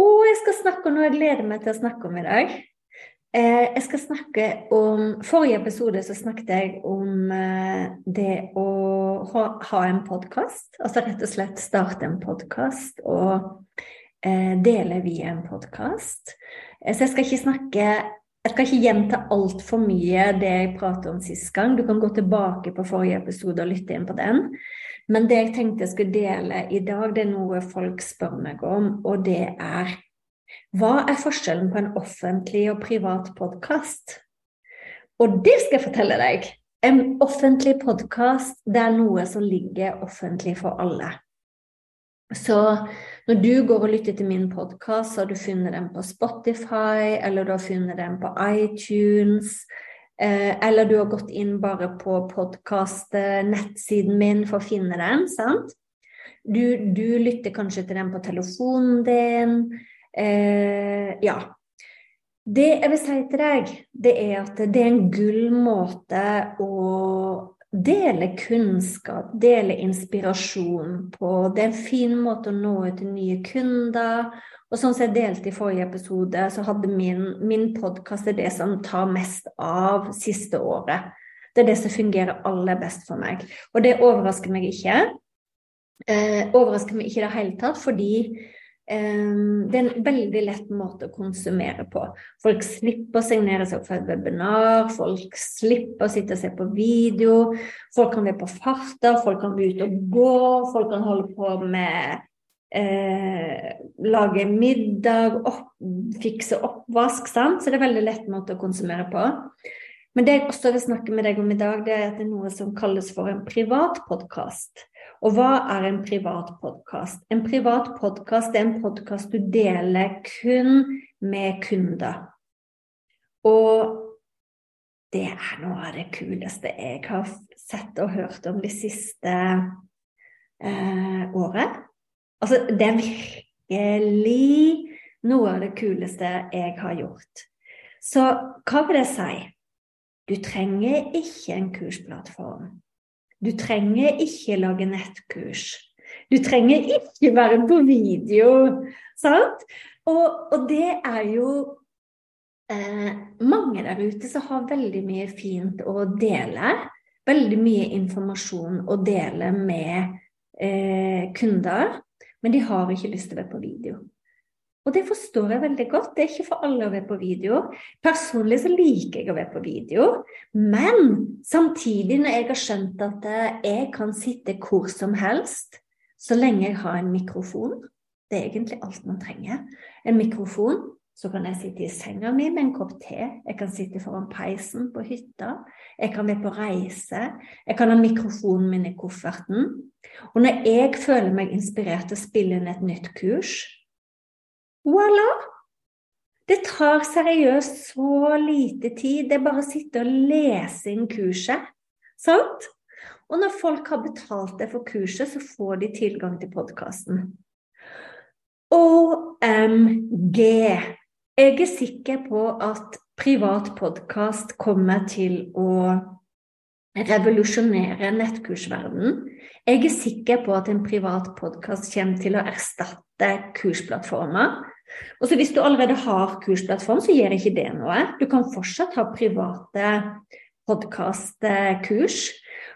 Og jeg skal snakke om noe jeg gleder meg til å snakke om i dag. Eh, jeg skal snakke om Forrige episode så snakket jeg om eh, det å ha en podkast. Altså rett og slett starte en podkast og eh, dele via en podkast. Så jeg skal ikke snakke jeg skal ikke gjenta altfor mye det jeg pratet om sist gang. Du kan gå tilbake på forrige episode og lytte inn på den. Men det jeg tenkte jeg skulle dele i dag, det er noe folk spør meg om, og det er Hva er forskjellen på en offentlig og privat podkast? Og det skal jeg fortelle deg. En offentlig podkast, det er noe som ligger offentlig for alle. Så når du går og lytter til min podkast, så har du funnet den på Spotify, eller du har funnet den på iTunes, eller du har gått inn bare på podkast-nettsiden min for å finne den. sant? Du, du, lytter kanskje til den på telefonen din. Eh, ja. Det jeg vil si til deg, det er at det er en gull måte å dele kunnskap, dele inspirasjon på. Det er en fin måte å nå ut til nye kunder og sånn som jeg delte i forrige episode, så hadde min, min podkast det som tar mest av siste året. Det er det som fungerer aller best for meg. Og det overrasker meg ikke. Eh, overrasker meg ikke i det hele tatt, fordi det er en veldig lett måte å konsumere på. Folk slipper å signere seg opp for et webinar, folk slipper å sitte og se på video, folk kan være på farta, folk kan være ute og gå, folk kan holde på med eh, lage middag, opp, fikse oppvask. Sant? Så det er en veldig lett måte å konsumere på. Men det jeg også vil snakke med deg om i dag, det er at det er noe som kalles for en privat podkast. Og hva er en privat podkast? En privat podkast er en podkast du deler kun med kunder. Og det er noe av det kuleste jeg har sett og hørt om det siste eh, året. Altså, det er virkelig noe av det kuleste jeg har gjort. Så hva vil det si? Du trenger ikke en kursplattform. Du trenger ikke lage nettkurs. Du trenger ikke være på video. Sant? Og, og det er jo eh, mange der ute som har veldig mye fint å dele. Veldig mye informasjon å dele med eh, kunder men de har ikke lyst til å være på video. Og det forstår jeg veldig godt. Det er ikke for alle å være på video. Personlig så liker jeg å være på video, men samtidig, når jeg har skjønt at jeg kan sitte hvor som helst så lenge jeg har en mikrofon Det er egentlig alt man trenger. En mikrofon. Så kan jeg sitte i senga mi med en kopp te. Jeg kan sitte foran peisen på hytta. Jeg kan være på reise. Jeg kan ha mikrofonen min i kofferten. Og når jeg føler meg inspirert til å spille inn et nytt kurs Voilà! Det tar seriøst så lite tid. Det er bare å sitte og lese inn kurset. Sant? Og når folk har betalt det for kurset, så får de tilgang til podkasten. OMG! Jeg er sikker på at privat podkast kommer til å revolusjonere nettkursverdenen. Jeg er sikker på at en privat podkast kommer til å erstatte kursplattformer. Og så hvis du allerede har kursplattform, så gjør ikke det noe. Du kan fortsatt ha private podkastkurs.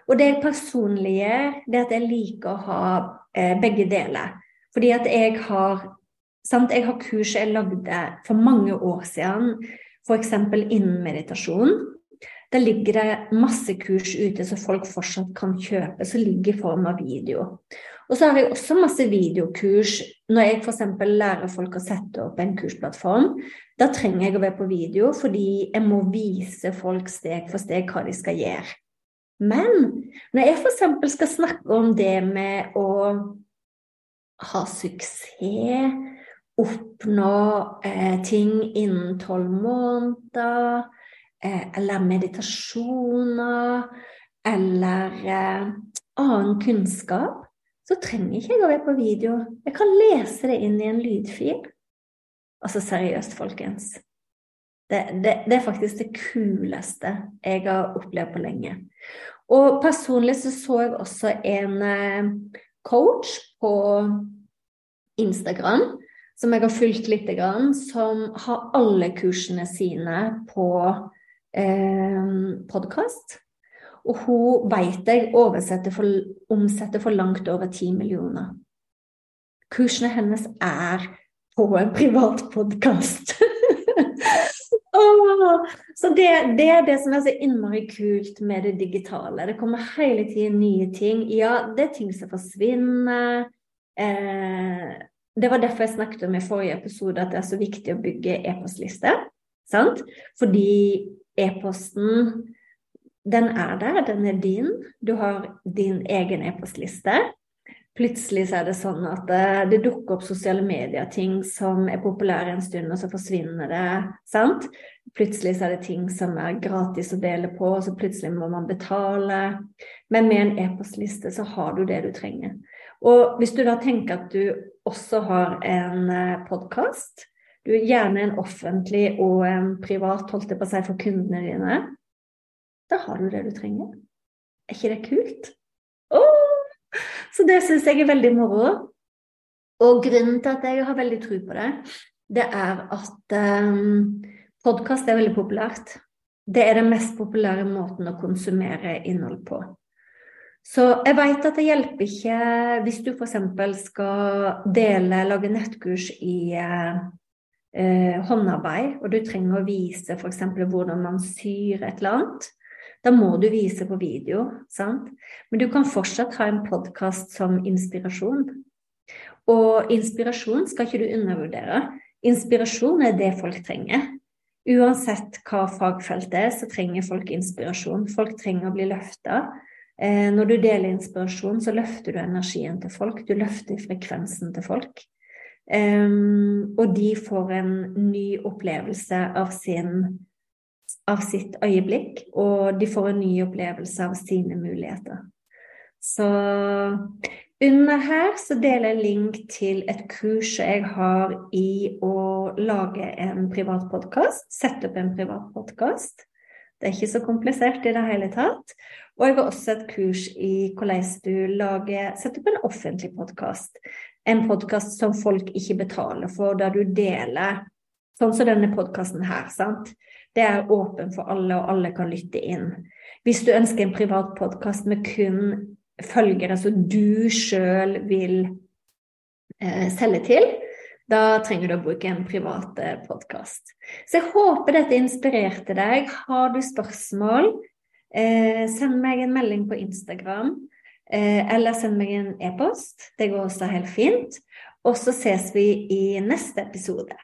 Og det personlige det at jeg liker å ha eh, begge deler. Fordi at jeg har sant, Jeg har kurs jeg lagde for mange år siden, f.eks. innen meditasjon. Der ligger det masse kurs ute som folk fortsatt kan kjøpe, som ligger i form av video. Og så har jeg også masse videokurs når jeg f.eks. lærer folk å sette opp en kursplattform. Da trenger jeg å være på video fordi jeg må vise folk steg for steg hva de skal gjøre. Men når jeg f.eks. skal snakke om det med å ha suksess, oppnå eh, ting innen tolv måneder Eh, eller meditasjoner eller eh, annen kunnskap, så trenger ikke jeg å være på video. Jeg kan lese det inn i en lydfil. Altså seriøst, folkens. Det, det, det, er faktisk det kuleste jeg har opplevd på lenge. Og personlig så så jeg også en eh, coach på Instagram som jeg har fulgt litt, som har alle kursene sine på eh, podkast. Og hun vet jeg for, omsetter for langt over ti millioner. Kursene hennes er på en privat podkast. så det, det, er det som er så innmari kult med det digitale. Det kommer hele tiden nye ting. Ja, det er ting som forsvinner. Eh, det var derfor jeg snakket om i forrige episode at det er så viktig å bygge e-postliste. Fordi e-posten, den er der, den er din. Du har din egen e-postliste. Plutselig så er det sånn at det, eh, det dukker opp sosiale medier-ting som er populære en stund, og så forsvinner det. sant? Plutselig så er det ting som er gratis å dele på, og så plutselig må man betale. Men med en e-postliste så har du det du trenger. Og hvis du da tenker at du også har en eh, podkast, du er gjerne en offentlig og en privat, holdt jeg på å si, for kundene dine. Da har du det du trenger. Er ikke det kult? Oh! Så det syns jeg er veldig moro. Og grunnen til at jeg har veldig tro på det, det er at um, podkast er veldig populært. Det er den mest populære måten å konsumere innhold på. Så jeg vet at det hjelper ikke hvis du f.eks. skal dele, lage nettkurs i uh, eh, håndarbeid, og du trenger å vise f.eks. hvordan man syr et eller annet, da må du vise på video. sant? Men du kan fortsatt ha en podkast som inspirasjon. Og inspirasjon skal ikke du undervurdere. Inspirasjon er det folk trenger. Uansett hva fagfeltet er, så trenger folk inspirasjon. Folk trenger å bli løfta. Eh, når du deler inspirasjon, så løfter du energien til folk. Du løfter frekvensen til folk. Um, og de får en ny opplevelse av, sin, av sitt øyeblikk, og de får en ny opplevelse av sine muligheter. Så under her så deler jeg link til et kurs jeg har i å lage en privat podkast. Sette opp en privat podkast. Det er ikke så komplisert i det hele tatt. Og jeg har også et kurs i hvordan du lager, setter opp en offentlig podkast en podkast som folk ikke betaler for, der du deler Sånn som denne podkasten her, sant. Det er åpen for alle, og alle kan lytte inn. Hvis du ønsker en privat podkast med kun følgere som du sjøl vil eh, selge til, da trenger du å bruke en privat eh, podkast. Så jeg håper dette inspirerte deg. Har du spørsmål, eh, send meg en melding på Instagram. Eh, eller send meg en e-post. Det går også helt fint. Og så ses vi i neste episode.